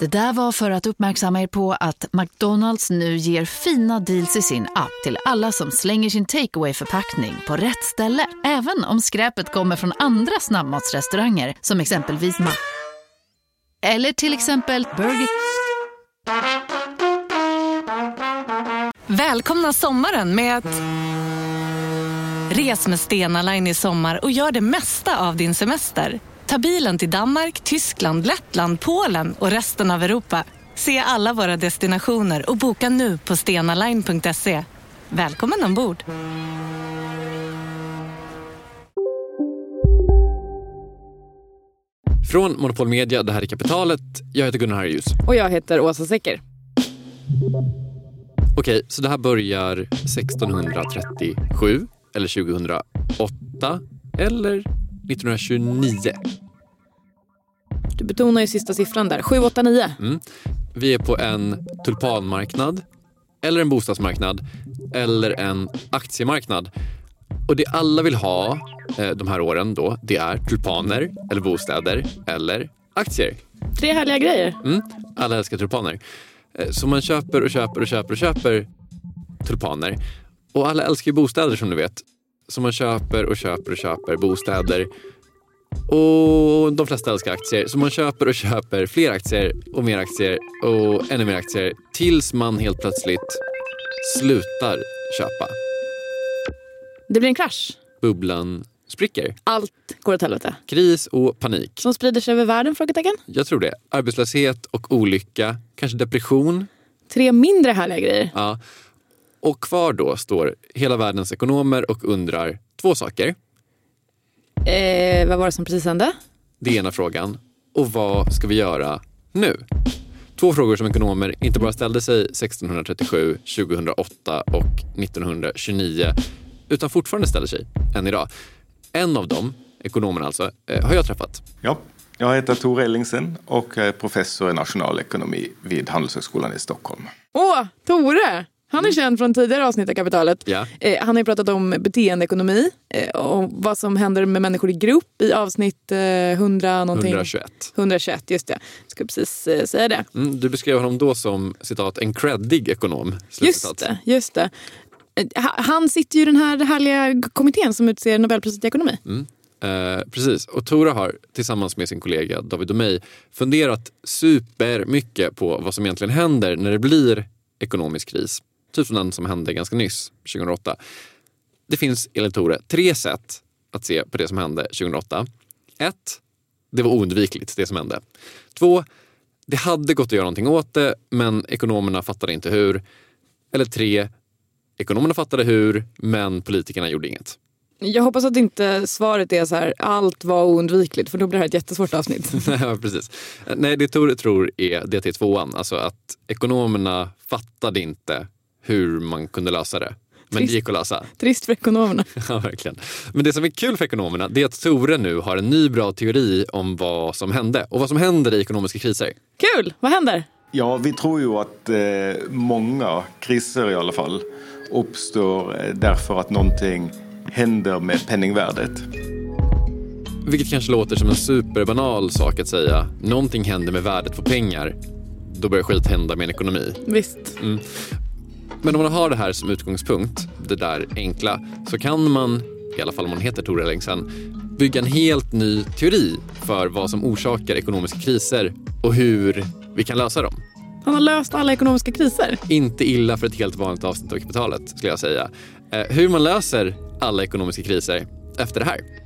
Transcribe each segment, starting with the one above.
Det där var för att uppmärksamma er på att McDonalds nu ger fina deals i sin app till alla som slänger sin takeaway förpackning på rätt ställe. Även om skräpet kommer från andra snabbmatsrestauranger som exempelvis Ma... Eller till exempel Burger... Välkomna sommaren med att... Res med Stena Line i sommar och gör det mesta av din semester. Ta bilen till Danmark, Tyskland, Lettland, Polen och resten av Europa. Se alla våra destinationer och boka nu på stenaline.se. Välkommen ombord! Från Monopol Media, det här är Kapitalet. Jag heter Gunnar Harjus. Och jag heter Åsa Secker. Okej, så det här börjar 1637 eller 2008 eller 1929. Du betonar ju sista siffran där. 789. Mm. Vi är på en tulpanmarknad eller en bostadsmarknad eller en aktiemarknad. Och det alla vill ha eh, de här åren då, det är tulpaner eller bostäder eller aktier. Tre härliga grejer. Mm. Alla älskar tulpaner. Eh, Så man köper och köper och köper och köper tulpaner. Och alla älskar ju bostäder som du vet. Så man köper och köper och köper bostäder. Och de flesta älskar aktier. Så man köper och köper fler aktier och mer aktier och ännu mer aktier. Tills man helt plötsligt slutar köpa. Det blir en krasch. Bubblan spricker. Allt går åt helvete. Kris och panik. Som sprider sig över världen? Frågetecken. Jag tror det. Arbetslöshet och olycka. Kanske depression. Tre mindre härliga grejer. Ja. Och kvar då står hela världens ekonomer och undrar två saker. Eh, vad var det som precis hände? Det är ena frågan. Och vad ska vi göra nu? Två frågor som ekonomer inte bara ställde sig 1637, 2008 och 1929 utan fortfarande ställer sig än idag. En av dem, ekonomen alltså, eh, har jag träffat. Ja, jag heter Tor Ellingsen och är professor i nationalekonomi vid Handelshögskolan i Stockholm. Åh, Tore! Han är känd från tidigare avsnitt av Kapitalet. Ja. Eh, han har ju pratat om beteendeekonomi eh, och vad som händer med människor i grupp i avsnitt eh, 100 någonting. 121. 121, just det. Jag ska precis eh, säga det. Mm, du beskrev honom då som citat en creddig ekonom. Just det, just det. Eh, ha- Han sitter ju i den här härliga kommittén som utser Nobelpriset i ekonomi. Eh, precis, och Tora har tillsammans med sin kollega David mig funderat supermycket på vad som egentligen händer när det blir ekonomisk kris. Typ som den som hände ganska nyss, 2008. Det finns enligt Tore tre sätt att se på det som hände 2008. Ett, det var oundvikligt det som hände. Två, det hade gått att göra någonting åt det men ekonomerna fattade inte hur. Eller tre, ekonomerna fattade hur men politikerna gjorde inget. Jag hoppas att inte svaret är så här, allt var oundvikligt för då blir det här ett jättesvårt avsnitt. Precis. Nej, det Tore tror är DT2an. Alltså att ekonomerna fattade inte hur man kunde lösa det. Men det Trist. gick att lösa. Trist för ekonomerna. Ja, verkligen. Men det som är kul för ekonomerna det är att Tore nu har en ny bra teori om vad som hände och vad som händer i ekonomiska kriser. Kul! Vad händer? Ja, vi tror ju att eh, många kriser i alla fall uppstår eh, därför att någonting händer med penningvärdet. Vilket kanske låter som en superbanal sak att säga. Någonting händer med värdet på pengar. Då börjar skit hända med en ekonomi. Visst. Men om man har det här som utgångspunkt, det där enkla, så kan man, i alla fall om man heter Tor Ellingsen, bygga en helt ny teori för vad som orsakar ekonomiska kriser och hur vi kan lösa dem. Han har löst alla ekonomiska kriser. Inte illa för ett helt vanligt avsnitt av Kapitalet, skulle jag säga. Eh, hur man löser alla ekonomiska kriser efter det här.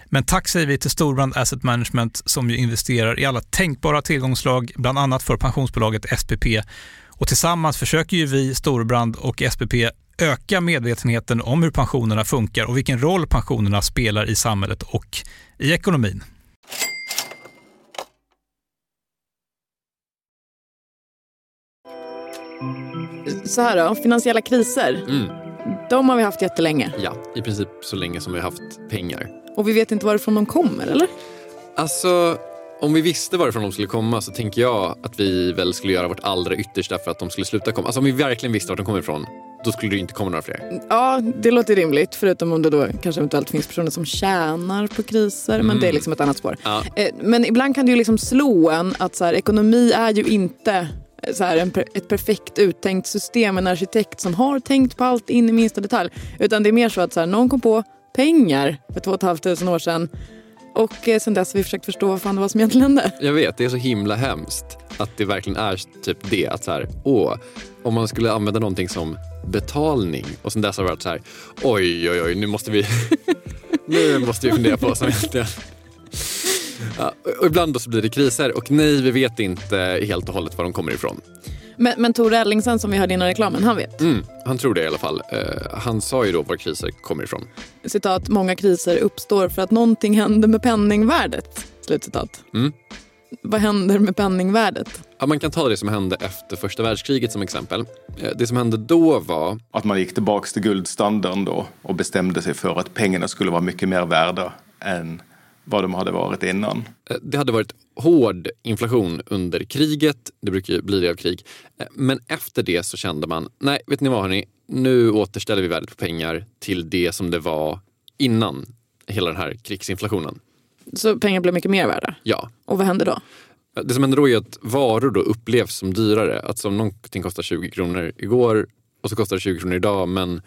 Men tack säger vi till Storbrand Asset Management som ju investerar i alla tänkbara tillgångslag, bland annat för pensionsbolaget SPP. Och tillsammans försöker ju vi, Storbrand och SPP öka medvetenheten om hur pensionerna funkar och vilken roll pensionerna spelar i samhället och i ekonomin. Så här då, finansiella kriser. Mm. De har vi haft jättelänge. Ja, i princip så länge som vi har haft pengar. Och vi vet inte varifrån de kommer, eller? Alltså, om vi visste varifrån de skulle komma så tänker jag att vi väl skulle göra vårt allra yttersta för att de skulle sluta komma. Alltså om vi verkligen visste var de kommer ifrån, då skulle det inte komma några fler. Ja, det låter rimligt. Förutom om det då kanske eventuellt finns personer som tjänar på kriser. Men det är liksom ett annat spår. Ja. Eh, Men ibland kan det ju liksom slå en att så här, ekonomi är ju inte eh, så här, en, ett perfekt uttänkt system. En arkitekt som har tänkt på allt in i minsta detalj. Utan det är mer så att så här, någon kom på pengar för två och ett halvt tusen år sedan. Och eh, sen dess har vi försökt förstå vad fan det var som egentligen hände. Jag vet, det är så himla hemskt att det verkligen är typ det. Att så här, åh, om man skulle använda någonting som betalning och sen dess har det varit så här, oj, oj, oj, nu måste vi, nu måste vi fundera på vad som egentligen Ja, och ibland då så blir det kriser och nej, vi vet inte helt och hållet var de kommer ifrån. Men, men Tor Ellingsen som vi hörde innan reklamen, han vet. Mm, han tror det i alla fall. Eh, han sa ju då var kriser kommer ifrån. Citat, många kriser uppstår för att någonting händer med penningvärdet. Slutcitat. Mm. Vad händer med penningvärdet? Ja, man kan ta det som hände efter första världskriget som exempel. Eh, Det som hände då var Att man gick tillbaka till guldstandarden då och bestämde sig för att pengarna skulle vara mycket mer värda än vad de hade varit innan. Eh, Det hade varit hård inflation under kriget, det brukar ju bli det av krig. Eh, Men efter det så kände man, nej vet ni vad hörni, nu återställer vi värdet på pengar till det som det var innan hela den här krigsinflationen. Så pengar blir mycket mer värda. Ja, Och vad händer då? det som händer då är att varor då upplevs som dyrare. Att som någonting kostar 20 kronor igår och så kostar det 20 kronor idag men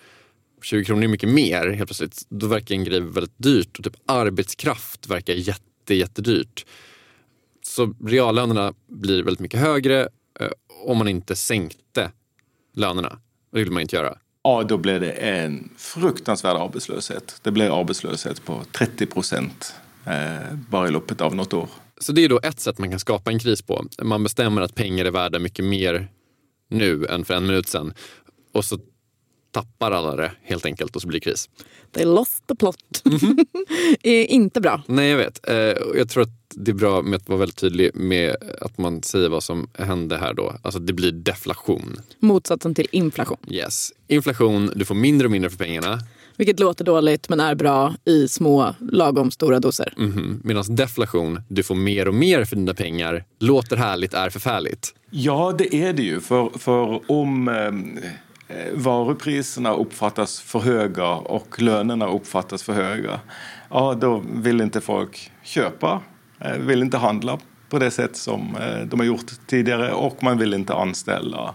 20 kronor är mycket mer helt plötsligt. Då verkar en grej väldigt dyrt och typ arbetskraft verkar jätte, jättedyrt. Så reallönerna blir väldigt mycket högre eh, om man inte sänkte lönerna. Det vill man inte göra. Ja, då blev det en fruktansvärd arbetslöshet. Det blev arbetslöshet på 30 procent eh, bara i loppet av något år. Så det är då ett sätt man kan skapa en kris på. Man bestämmer att pengar är värda mycket mer nu än för en minut sedan. Och så tappar alla det helt enkelt och så blir det kris. They lost the plot. är inte bra. Nej, jag vet. Eh, Jag tror att det är bra med att vara väldigt tydlig med att man säger vad som hände här då. Alltså det blir deflation. Motsatsen till inflation. Yes. Inflation, du får mindre och mindre för pengarna. Vilket låter dåligt men är bra i små lagom stora doser. Mm Medan deflation, du får mer och mer för dina pengar. Låter härligt, är förfärligt. Ja, det är det ju. För, för om eh, Eh, varupriserna uppfattas för höga och lönerna uppfattas för höga, ja, då vill inte folk köpa, eh, vill inte handla på det sätt som eh, de har gjort tidigare och man vill inte anställa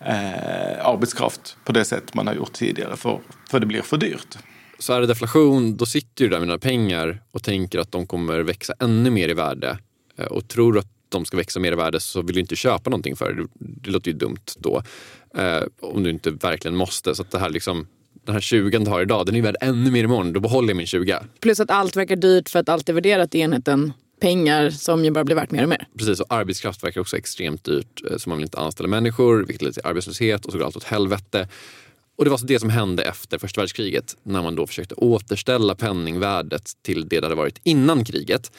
eh, arbetskraft på det sätt man har gjort tidigare för, för det blir för dyrt. Så är det deflation, då sitter du där med dina pengar och tänker att de kommer växa ännu mer i värde. Och tror att de ska växa mer i värde så vill du inte köpa någonting för det. Det låter ju dumt då. Eh, om du inte verkligen måste. Så att det här liksom, den här 20 du har idag, den är värd ännu mer imorgon. Då behåller jag min 20. Plus att allt verkar dyrt för att allt är värderat i enheten pengar som ju bara blir värt mer och mer. Precis, och arbetskraft verkar också extremt dyrt. eh, Så man vill inte anställa människor, vilket leder till arbetslöshet och så går allt åt helvete. Och det var så det som hände efter första världskriget när man då försökte återställa penningvärdet till det det hade varit innan kriget.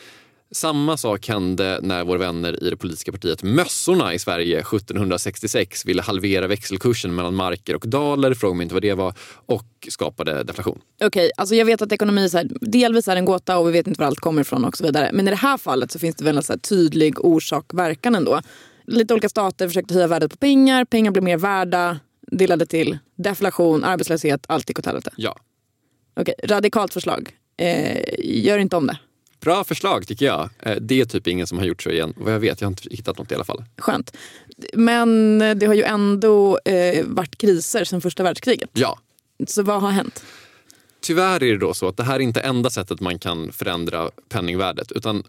Samma sak hände när våra vänner i det politiska partiet Mössorna i Sverige 1766 ville halvera växelkursen mellan marker och daler, fråga mig inte vad det var, och skapade deflation. Okej, alltså jag vet att ekonomi så här, delvis är en gåta och vi vet inte var allt kommer ifrån och så vidare. Men i det här fallet så finns det väl en så tydlig orsak-verkan ändå. Lite olika stater försökte höja värdet på pengar, pengar blev mer värda, det ledde till deflation, arbetslöshet, allt gick åt helvete. Ja. Okej, radikalt förslag. Eh, gör inte om det. Bra förslag tycker jag. Eh, Det är typ ingen som har gjort så igen. Vad jag vet, jag har inte hittat något i alla fall. Skönt. Men det har ju ändå eh, varit kriser sedan första världskriget. Ja, Så vad har hänt? tyvärr är det då så att det här är inte enda sättet man kan förändra penningvärdet utan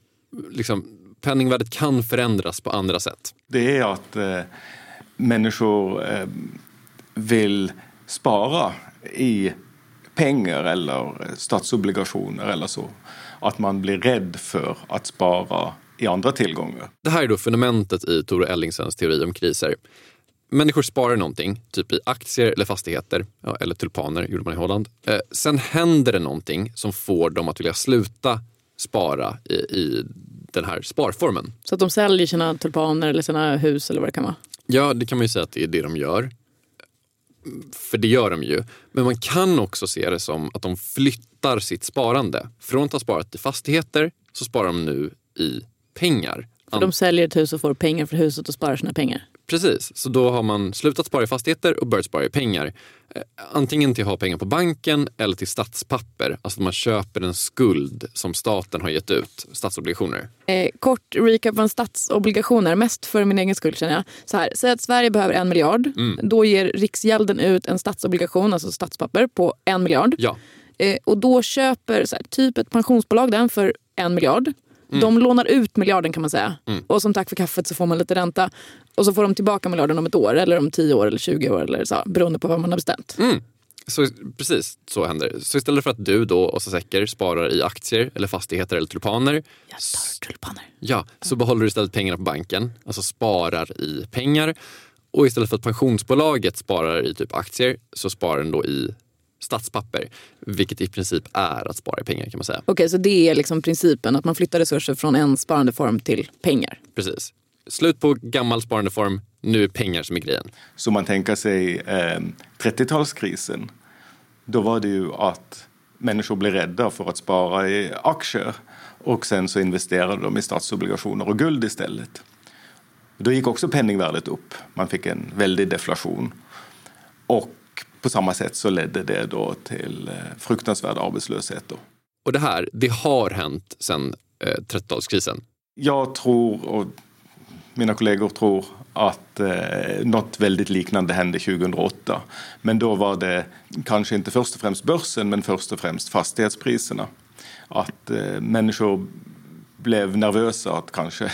liksom, penningvärdet kan förändras på andra sätt. Det är att eh, människor eh, vill spara i pengar eller statsobligationer eller så. Att man blir rädd för att spara i andra tillgångar. Det här är då fundamentet i Tore Ellingsens teori om kriser. Människor sparar någonting, typ i aktier eller fastigheter, ja, eller tulpaner gjorde man i Holland. Eh, sen händer det någonting som får dem att vilja sluta spara i, i den här sparformen. Så att de säljer sina tulpaner eller sina hus eller vad det kan vara. Ja, det kan man ju säga att det är det de gör. För det gör de ju. Men man kan också se det som att de flyttar sitt sparande. Från att ha sparat i fastigheter så sparar de nu i pengar. För de säljer ett hus och får pengar för huset och sparar sina pengar. Precis, så då har man slutat spara i fastigheter och börjat spara i pengar. Eh, Antingen till att ha pengar på banken eller till statspapper. Alltså att man köper en skuld som staten har gett ut, statsobligationer. Eh, kort recap från statsobligationer, mest för min egen skull känner jag. Så här, säg att Sverige behöver en miljard. Då ger Riksgälden ut en statsobligation, alltså statspapper, på en miljard. Ja, Eh, och då köper här, typ ett pensionsbolag den för en miljard. De lånar ut miljarden kan man säga. Och som tack för kaffet så får man lite ränta. Och så får de tillbaka miljarden om ett år, eller om 10 år eller 20 år. Eller så, beroende på vad man har bestämt. så, precis så händer det. Så istället för att du då, Åsa Secker, sparar i aktier eller fastigheter eller tulpaner. Jag tar tulpaner. Ja, så behåller du istället pengarna på banken, alltså sparar i pengar. Och istället för att pensionsbolaget sparar i typ aktier så sparar den då i statspapper. Vilket i princip är att spara i pengar kan man säga. Okej, så det är liksom principen att man flyttar resurser från en sparandeform till pengar. Precis. Slut på gammal sparandeform, nu är pengar som är grejen. Så man tänker sig eh, 30-talskrisen. Då var det ju att människor blev rädda för att spara i aktier och sen så investerade de i statsobligationer och guld istället. Då gick också penningvärdet upp. Man fick en väldig deflation. Och på samma sätt så ledde det då till eh, fruktansvärd arbetslöshet. Då. Och det här, det har hänt sedan eh, 30-talskrisen. Jag tror, och mina kollegor tror, att eh, något väldigt liknande hände 2008. Men då var det kanske inte först och främst börsen, men först och främst fastighetspriserna. Att eh, människor blev nervösa att kanske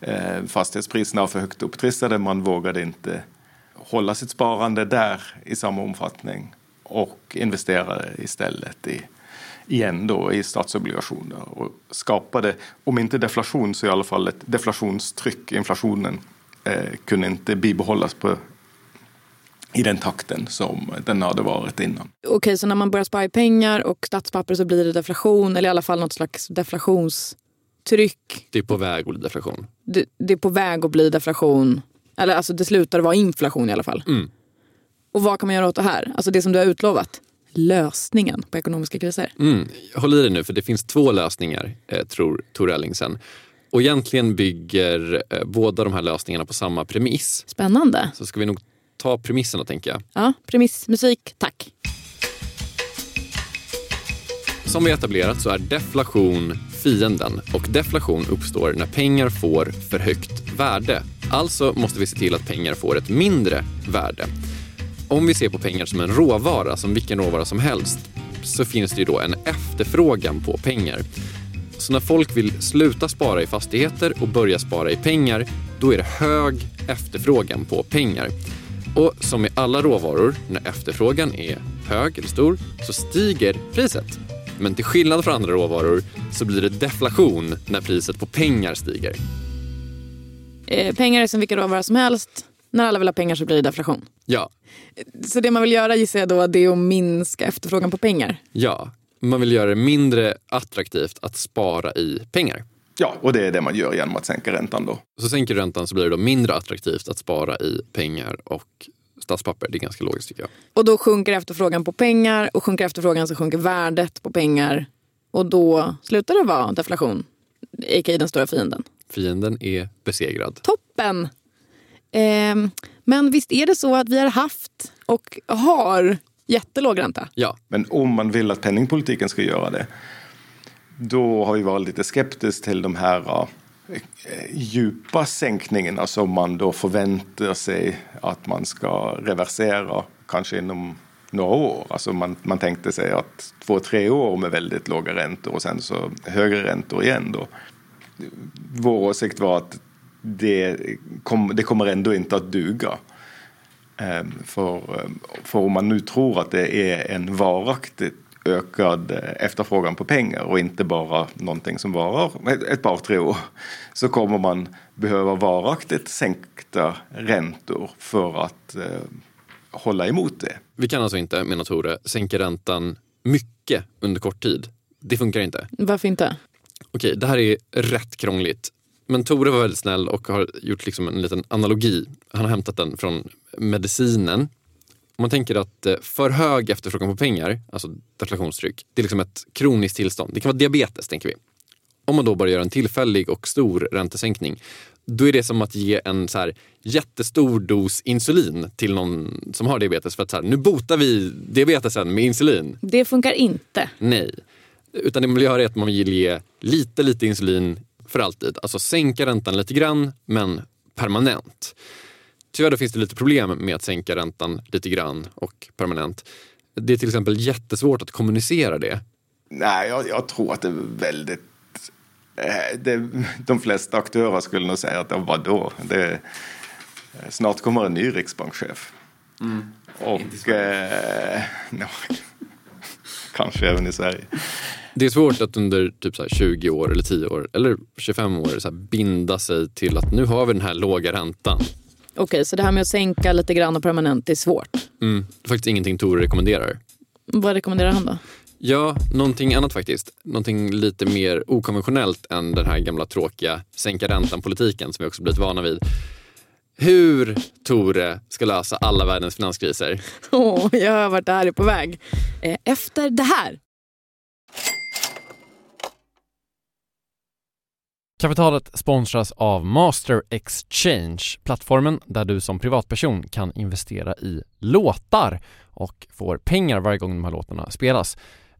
eh, fastighetspriserna var för högt upptrissade. Man vågade inte hålla sitt sparande där i samma omfattning och investerade istället i, igen då i statsobligationer och skapade, om inte deflation så i alla fall ett deflationstryck. Inflationen eh, kunde inte bibehållas på, i den takten som den hade varit innan. Okej, så när man börjar spara i pengar och statspapper så blir det deflation eller i alla fall något slags deflationstryck. Det är på väg att bli deflation. Det, det är på väg att bli deflation. Eller alltså det slutar vara inflation i alla fall. Mm. Och vad kan man göra åt det här? Alltså det som du har utlovat. Lösningen på ekonomiska kriser. Mm. Håll i dig nu, för det finns två lösningar, eh, tror Tor Ellingsen. Och egentligen bygger eh, båda de här lösningarna på samma premiss. Spännande. Så ska vi nog ta premisserna, tänker jag. Ja, premissmusik, tack. Som vi etablerat så är deflation fienden och deflation uppstår när pengar får för högt värde. Alltså måste vi se till att pengar får ett mindre värde. Om vi ser på pengar som en råvara, som vilken råvara som helst, så finns det ju då en efterfrågan på pengar. Så när folk vill sluta spara i fastigheter och börja spara i pengar, då är det hög efterfrågan på pengar. Och som med alla råvaror, när efterfrågan är hög eller stor, så stiger priset. Men till skillnad från andra råvaror så blir det deflation när priset på pengar stiger. Eh, pengar är som vilken råvara som helst. När alla vill ha pengar så blir det deflation. Ja, Så det man vill göra gissar jag då det är att minska efterfrågan på pengar. ja. Man vill göra det mindre attraktivt att spara i pengar. Ja, och det är det man gör genom att sänka räntan då. Så sänker du räntan så blir det då mindre attraktivt att spara i pengar och statspapper. Det är ganska logiskt tycker jag. Och då sjunker efterfrågan på pengar och sjunker efterfrågan så sjunker värdet på pengar. Och då slutar det vara deflation, a.k.a. den stora fienden. Fienden är besegrad. Toppen! Ehm, men visst är det så att vi har haft och har jättelåg ränta? Ja, Men om man vill att penningpolitiken ska göra det, då har vi varit lite skeptisk till de här eh, djupa sänkningarna som man då förväntar sig att man ska reversera kanske inom några år. Alltså man, man tänkte sig att två, tre år med väldigt låga räntor och sen så högre räntor igen då. Vår åsikt var att det, kom, det kommer ändå inte att duga. Ehm, För, för om man nu tror att det är en varaktigt ökad efterfrågan på pengar och inte bara någonting som varar ett, ett par, tre år så kommer man behöva varaktigt sänkta räntor för att eh, hålla emot det. vi kan alltså inte, menar Tore, sänka räntan mycket under kort tid. Det funkar inte. Varför inte? Okej, det här är rätt krångligt. Men Tore var väldigt snäll och har gjort liksom en liten analogi. Han har hämtat den från medicinen. Om man tänker att eh, för hög efterfrågan på pengar, alltså deflationstryck, det är liksom ett kroniskt tillstånd. Det kan vara diabetes, tänker vi. Om man då bara gör en tillfällig och stor räntesänkning, då är det som att ge en så här jättestor dos insulin till någon som har diabetes. För att så här, nu botar vi diabetesen med insulin. Det funkar inte. Nej. Utan det man vill göra är att man vill ge lite, lite insulin för alltid. Alltså sänka räntan lite grann, men permanent. Tyvärr finns det lite problem med att sänka räntan lite grann och permanent. Det är till exempel jättesvårt att kommunicera det. Nej, jag, jag tror att det är väldigt... eh, Det, de flesta aktörer skulle nog säga att vadå? Det, snart kommer en ny riksbankschef. Och... Eh, no, kanske även i Sverige. Det är svårt att under typ så här 20 år eller 10 år eller 25 år så här binda sig till att nu har vi den här låga räntan. Okej, så det här med att sänka lite grann och permanent är svårt. Mm. Det är faktiskt ingenting Tore rekommenderar. Vad rekommenderar han då? Ja, någonting annat faktiskt. Någonting lite mer okonventionellt än den här gamla tråkiga sänka räntan-politiken som vi också blivit vana vid. Hur Tore ska lösa alla världens finanskriser. Åh, jag hör vart det här är på väg. Eh, Efter det här. Kapitalet sponsras av Master Exchange, plattformen där du som privatperson kan investera i låtar och får pengar varje gång de här låtarna spelas.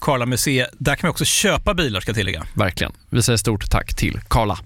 Karla Museet. Där kan vi också köpa bilar ska jag tillägga. Verkligen. Vi säger stort tack till Karla.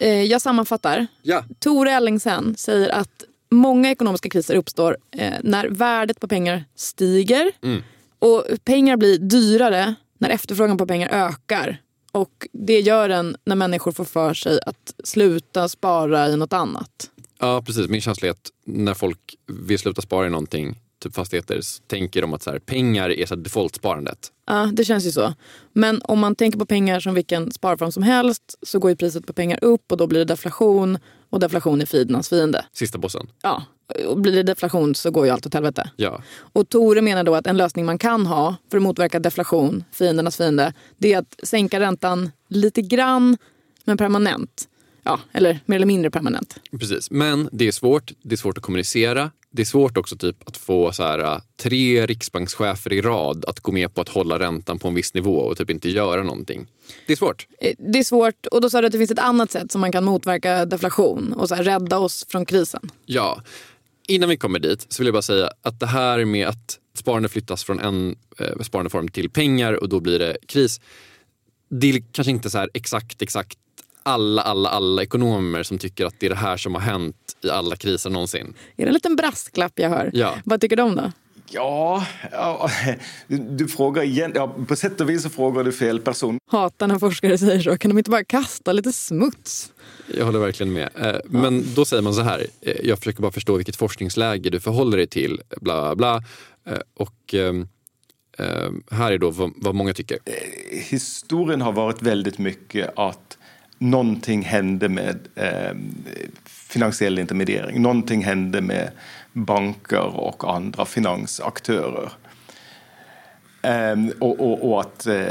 Eh, jag sammanfattar. Ja. Tore Ellingsen säger att många ekonomiska kriser uppstår eh, när värdet på pengar stiger Mm. och pengar blir dyrare när efterfrågan på pengar ökar. Och det gör den när människor får för sig att sluta spara i något annat. Ja, precis. Min känsla är att när folk vill sluta spara i någonting, typ fastigheter, tänker de att så här, pengar är så här default-sparandet. Ja, det känns ju så. Men om man tänker på pengar som vilken sparform som helst så går ju priset på pengar upp och då blir det deflation och deflation är fiendens fiende. Sista bossen. Ja, och blir det deflation så går ju allt åt helvete. Ja. Och Tore menar då att en lösning man kan ha för att motverka deflation, fiendernas fiende, det är att sänka räntan lite grann, men permanent. Ja, eller mer eller mindre permanent. Precis, men det är svårt. Det är svårt att kommunicera. Det är svårt också typ att få så här, äh, tre riksbankschefer i rad att gå med på att hålla räntan på en viss nivå och typ inte göra någonting. Det är svårt. Eh, Det är svårt och då sa du att det finns ett annat sätt som man kan motverka deflation och så här, rädda oss från krisen. Ja. Innan vi kommer dit så vill jag bara säga att det här med att sparande flyttas från en eh, sparandeform till pengar och då blir det kris. Det är kanske inte så här exakt, exakt alla, alla, alla ekonomer som tycker att det är det här som har hänt i alla kriser någonsin. Är det en liten brasklapp jag hör? Ja. Vad tycker de då? Ja, ja du, du frågar igen. Ja, på sätt och vis så frågar du fel person. Hatar när forskare säger så. Kan de inte bara kasta lite smuts? Jag håller verkligen med. Eh, Men då säger man så här, eh, jag försöker bara förstå vilket forskningsläge du förhåller dig till, bla bla bla. Eh, Och ehm, eh, här är då vad många tycker. Historien har varit väldigt mycket att någonting hände med eh, finansiell intermediering. Någonting hände med banker och andra finansaktörer. Eh, och, och, och, att, eh,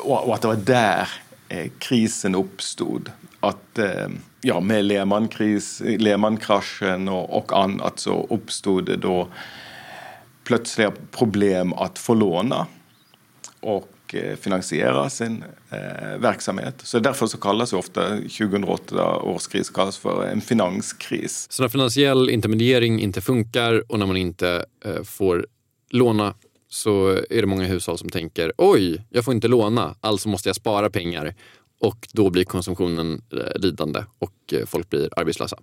och, och att det var där eh, krisen uppstod. Att eh, ja, med Lehman-kris, Lehman-kraschen och, och annat så uppstod det då plötsliga problem att få låna och eh, finansiera sin eh, verksamhet. Så därför så kallas ofta 2008 års kris kallas för en finanskris. Så när finansiell intermediering inte funkar och när man inte eh, får låna så är det många hushåll som tänker oj, jag får inte låna, alltså måste jag spara pengar. Och då blir konsumtionen eh, lidande och folk blir arbetslösa.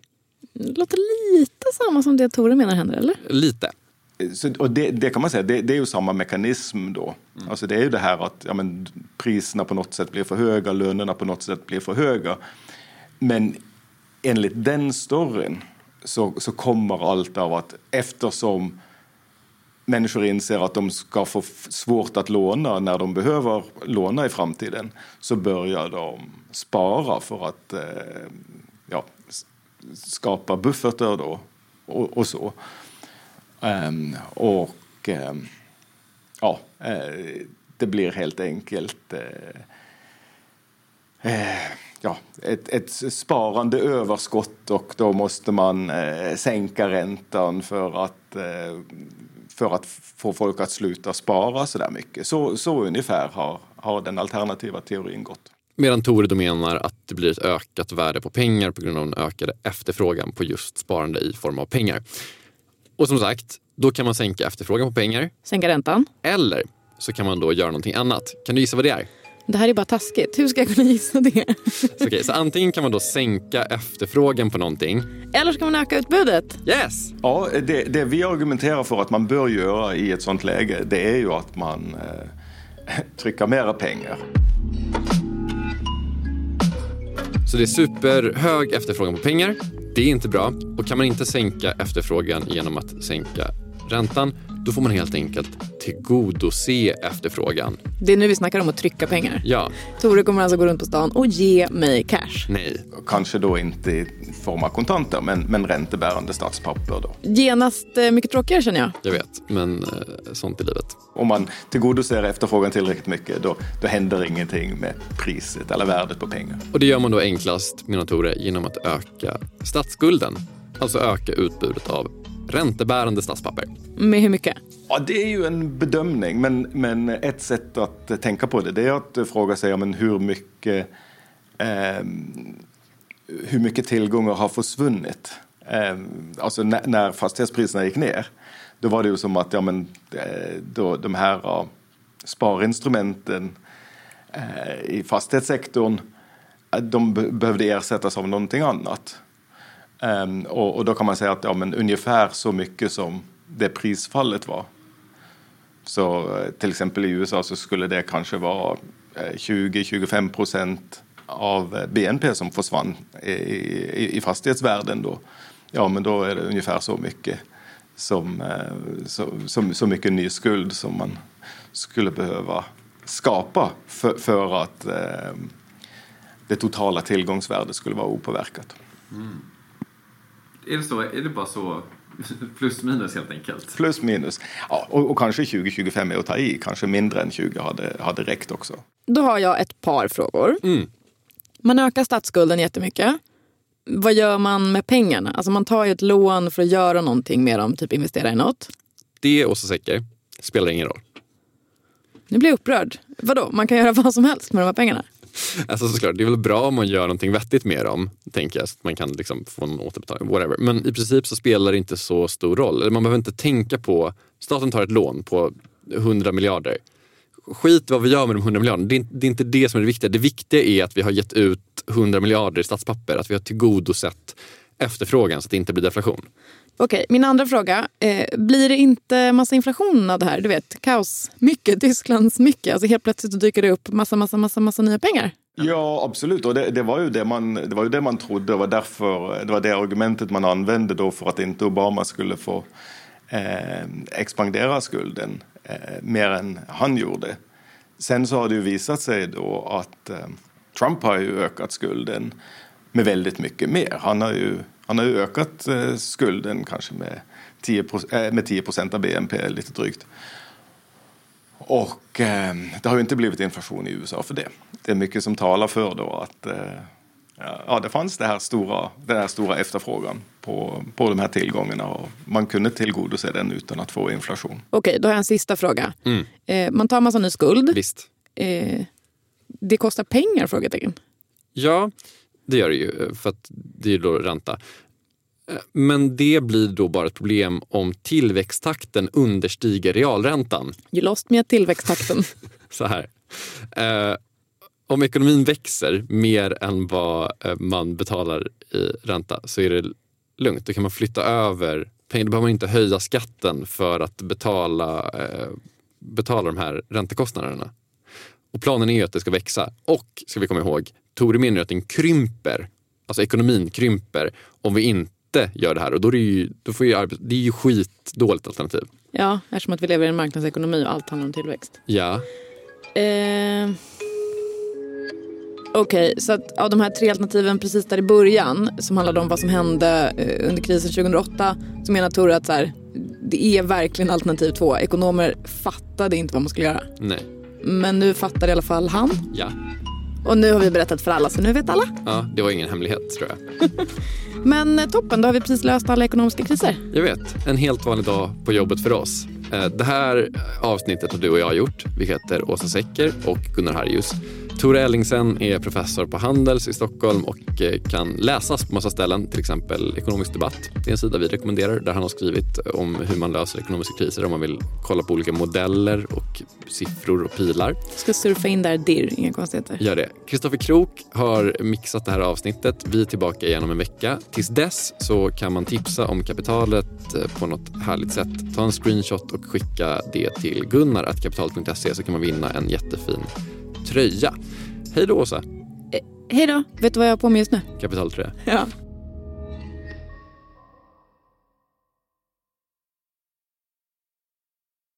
Det låter lite samma som det Tore menar händer, eller? Lite. Så, och det, det kan man säga, det, det är ju samma mekanism då. Alltså det är ju det här att ja, men, priserna på något sätt blir för höga, lönerna på något sätt blir för höga. Men enligt den storyn så, så kommer allt av att eftersom människor inser att de ska få svårt att låna när de behöver låna i framtiden så börjar de spara för att eh, ja, skapa buffertar då och, och så. Um, och um, ja, uh, det blir helt enkelt uh, uh, ja, ett, ett sparande överskott och då måste man sänka räntan för att, för att få folk att sluta spara så där mycket. Så, så ungefär har, har den alternativa teorin gått. Medan Tore då menar att det blir ett ökat värde på pengar på grund av den ökade efterfrågan på just sparande i form av pengar. Och som sagt, då kan man sänka efterfrågan på pengar Sänka räntan. eller så kan man då göra någonting annat. Kan du gissa vad det är? Det här är bara taskigt. Hur ska jag kunna gissa det? Så, okej, så antingen kan man då sänka efterfrågan på någonting. Eller ska man öka utbudet? Yes! Ja, det, det vi argumenterar för att man bör göra i ett sånt läge det är ju att man eh, trycker mera pengar. Så det är superhög efterfrågan på pengar. Det är inte bra. Och kan man inte sänka efterfrågan genom att sänka räntan, då får man helt enkelt tillgodose efterfrågan. Det är nu vi snackar om att trycka pengar. Ja, Tore kommer alltså gå runt på stan och ge mig cash. nej. Kanske då inte i form av kontanter, men, men räntebärande statspapper. Då. Genast eh, mycket tråkigare känner jag. Jag vet, men eh, sånt är livet. Om man tillgodoser efterfrågan tillräckligt mycket, då, då händer ingenting med priset eller värdet på pengar. Och det gör man då enklast, menar Tore, genom att öka statsskulden. Alltså öka utbudet av räntebärande statspapper. Med hur mycket? Ja, det är ju en bedömning, men, men ett sätt att tänka på det, det är att fråga sig ja, men hur mycket eh, hur mycket tillgångar har försvunnit. Eh, alltså när, när fastighetspriserna gick ner, då var det ju som att ja, men, eh, då, de här ja, sparinstrumenten eh, i fastighetssektorn, eh, de be behövde ersättas av någonting annat. Um, och, och, då kan man säga att ja, men ungefär så mycket som det prisfallet var. Så eh, till exempel i USA så skulle det kanske vara eh, 20-25 procent av eh, BNP som försvann i, i, i fastighetsvärden då. Ja, men då är det ungefär så mycket som, så, så, så mycket ny skuld som man skulle behöva skapa för, för att eh, det totala tillgångsvärdet skulle vara opåverkat. Mm. Är det så? Är det bara så plus minus helt enkelt? Plus minus. Ja, och, och kanske 2025 är att ta i. Kanske mindre än 20 hade, hade räckt också. Då har jag ett par frågor. Mm. Man ökar statsskulden jättemycket. Vad gör man med pengarna? Alltså man tar ju ett lån för att göra någonting med dem, typ investera i något. Det, Åsa Secker, spelar ingen roll. Nu blir jag upprörd. Vadå, man kan göra vad som helst med de här pengarna? Alltså såklart, det är väl bra om man gör någonting vettigt med dem, tänker jag, så att man kan liksom få någon återbetalning, whatever. Men i princip så spelar det inte så stor roll. Man behöver inte tänka på, staten tar ett lån på 100 miljarder. Skit vad vi gör med de 100 miljarderna, det är, det är inte det som är det viktiga. Det viktiga är att vi har gett ut 100 miljarder i statspapper, att vi har tillgodosett efterfrågan så att det inte blir deflation. Okej, min andra fråga. Eh, blir det inte massa inflation av det här? Du vet, kaos. Mycket, Tysklands mycket. Alltså helt plötsligt dyker det upp massa, massa, massa, massa nya pengar. Ja, absolut. Och det, det, var ju det, man, det var ju det man trodde. Det var, därför, det var det argumentet man använde då för att inte Obama skulle få eh, expandera skulden eh, mer än han gjorde. Sen så har det ju visat sig då att eh, Trump har ju ökat skulden med väldigt mycket mer. Han har ju, han har ökat eh, skulden kanske med 10, eh, med 10 procent av BNP, lite drygt. Och eh, det har ju inte blivit inflation i USA för det. Det är mycket som talar för då att eh, ja, det fanns det här stora, den här stora efterfrågan på, på de här tillgångarna och man kunde tillgodose den utan att få inflation. Okej, då har jag en sista fråga. Mm. Eh, man tar massa ny skuld. Visst. Det kostar pengar? Frågetecken. Ja, det gör det ju, för att det är då ränta. Eh, Men det blir då bara ett problem om tillväxttakten understiger realräntan. You lost me tillväxttakten. Så här. Eh, om ekonomin växer mer än vad eh, man betalar i ränta så är det lugnt. Då kan man flytta över pengar. Då behöver man inte höja skatten för att betala, eh, betala de här räntekostnaderna. Och planen är ju att det ska växa. Och, ska vi komma ihåg, Tore menar ju att den krymper. Alltså ekonomin krymper om vi inte gör det här. Och då är det ju, då får ju det är ju skitdåligt alternativ. ja, eftersom att vi lever i en marknadsekonomi och allt handlar om tillväxt. Ja, Eh, Okej, så att av de här tre alternativen precis där i början som handlade om vad som hände eh, under krisen 2008 så menar Tore att så här, det är verkligen alternativ två. Ekonomer fattade inte vad man skulle göra. nej, Men nu fattar i alla fall han. ja. Och nu har vi berättat för alla så nu vet alla. Ja, det var ingen hemlighet tror jag. Men eh, toppen, då har vi precis löst alla ekonomiska kriser. Jag vet, en helt vanlig dag på jobbet för oss. Eh, Det här avsnittet har du och jag gjort. Vi heter Åsa Secker och Gunnar Harjus. Tore Ellingsen är professor på Handels i Stockholm och eh, kan läsas på massa ställen, till exempel Ekonomisk debatt. Det är en sida vi rekommenderar där han har skrivit om hur man löser ekonomiska kriser om man vill kolla på olika modeller och siffror och pilar. Ska surfa in där, dirr, inga konstigheter. Gör det. Kristoffer Krook har mixat det här avsnittet. Vi är tillbaka igen om en vecka. Tills dess så kan man tipsa om kapitalet eh, på något härligt sätt. Ta en screenshot och skicka det till gunnar.kapitalet.se så kan man vinna en jättefin tröja. Hej då Åsa! Hej då, vet du vad jag har på mig just nu? Kapitaltröja. Ja.